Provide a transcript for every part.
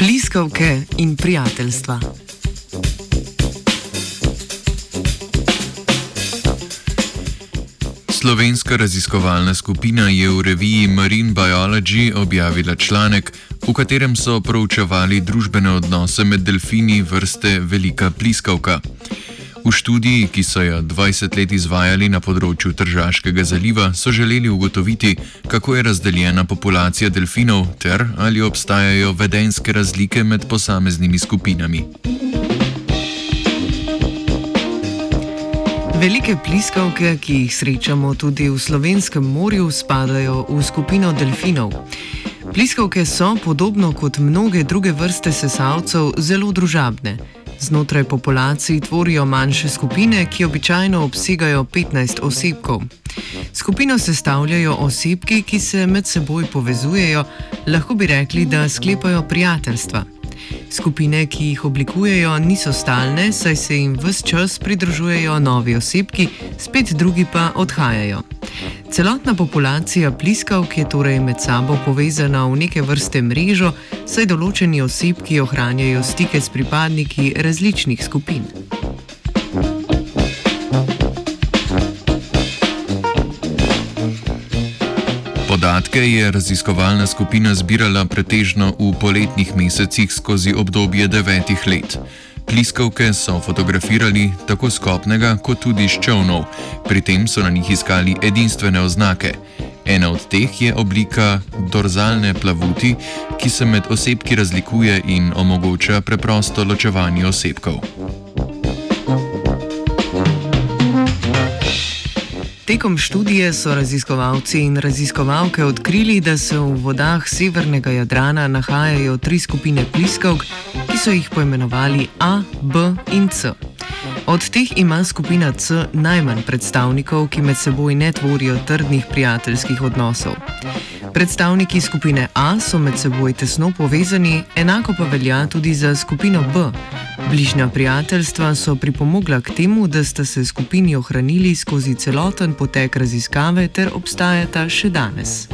pliskavke in prijateljstva. Slovenska raziskovalna skupina je v reviji Marine Biology objavila članek, v katerem so proučevali družbene odnose med delfini vrste Velika pliskavka. V študiji, ki so jo 20 let izvajali na področju Tržaškega zaliva, so želeli ugotoviti, kako je razdeljena populacija delfinov ter ali obstajajo vedenske razlike med posameznimi skupinami. Velike pliskavke, ki jih srečamo tudi v slovenskem morju, spadajo v skupino delfinov. Pliskavke so, podobno kot mnoge druge vrste sesalcev, zelo družabne. Znotraj populacij tvorijo manjše skupine, ki običajno obsegajo 15 osebkov. Skupino sestavljajo osebki, ki se med seboj povezujejo, lahko bi rekli, da sklepajo prijateljstva. Skupine, ki jih oblikujejo, niso stalne, saj se jim vse čas pridružujejo novi osebki, spet drugi pa odhajajo. Celotna populacija pliskavk je torej med sabo povezana v neke vrste mrežo, saj določeni osebki ohranjajo stike s pripadniki različnih skupin. Podatke je raziskovalna skupina zbirala pretežno v poletnih mesecih skozi obdobje devetih let. Pliskavke so fotografirali tako skopnega, kot tudi z čovnov, pri tem so na njih iskali edinstvene oznake. Ena od teh je oblika dorzalne plavuti, ki se med osebki razlikuje in omogoča preprosto ločevanje osebkov. Tekom študije so raziskovalci in raziskovalke odkrili, da se v vodah severnega Jadrana nahajajo tri skupine pliskavk, ki so jih poimenovali A, B in C. Od teh ima skupina C najmanj predstavnikov, ki med seboj ne tvorijo trdnih prijateljskih odnosov. Predstavniki skupine A so med seboj tesno povezani, enako pa velja tudi za skupino B. Bližnja prijateljstva so pripomogla k temu, da sta se skupini ohranili skozi celoten potek raziskave ter obstajata še danes.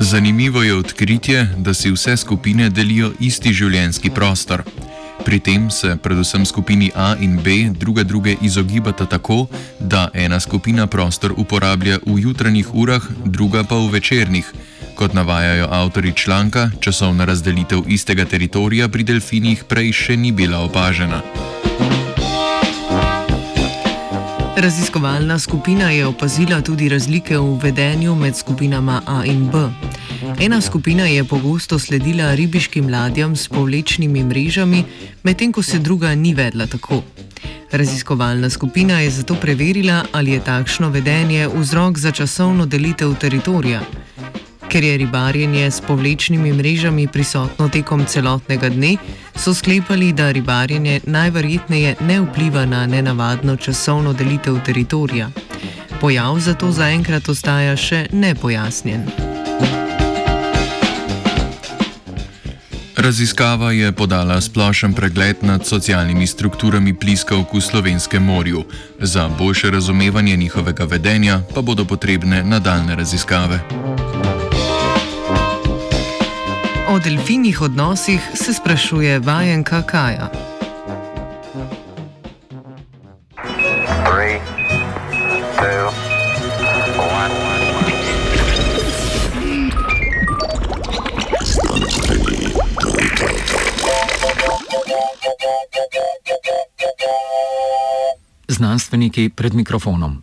Zanimivo je odkritje, da si vse skupine delijo isti življenjski prostor. Pri tem se predvsem skupini A in B druga druge izogibata tako, da ena skupina prostor uporablja v jutranjih urah, druga pa v večernih. Kot navajajo avtori članka, časovna razdelitev istega teritorija pri delfinih prej še ni bila opažena. Raziskovalna skupina je opazila tudi razlike v vedenju med skupinama A in B. Ena skupina je pogosto sledila ribiškim ladjam s povlečnimi mrežami, medtem ko se druga ni vedla tako. Raziskovalna skupina je zato preverila, ali je takšno vedenje vzrok za časovno delitev teritorija. Ker je ribarjenje s povlečnimi mrežami prisotno tekom celotnega dne, so sklepali, da ribarjenje najverjetneje ne vpliva na nenavadno časovno delitev teritorija. Pojav zato zaenkrat ostaja še nepojasnjen. Raziskava je podala splošen pregled nad socialnimi strukturami pliskavk v slovenskem morju. Za boljše razumevanje njihovega vedenja pa bodo potrebne nadaljne raziskave. O delfinih odnosih se sprašuje vajenka Kaja. Three, two, one. Znanstveniki pred mikrofonom.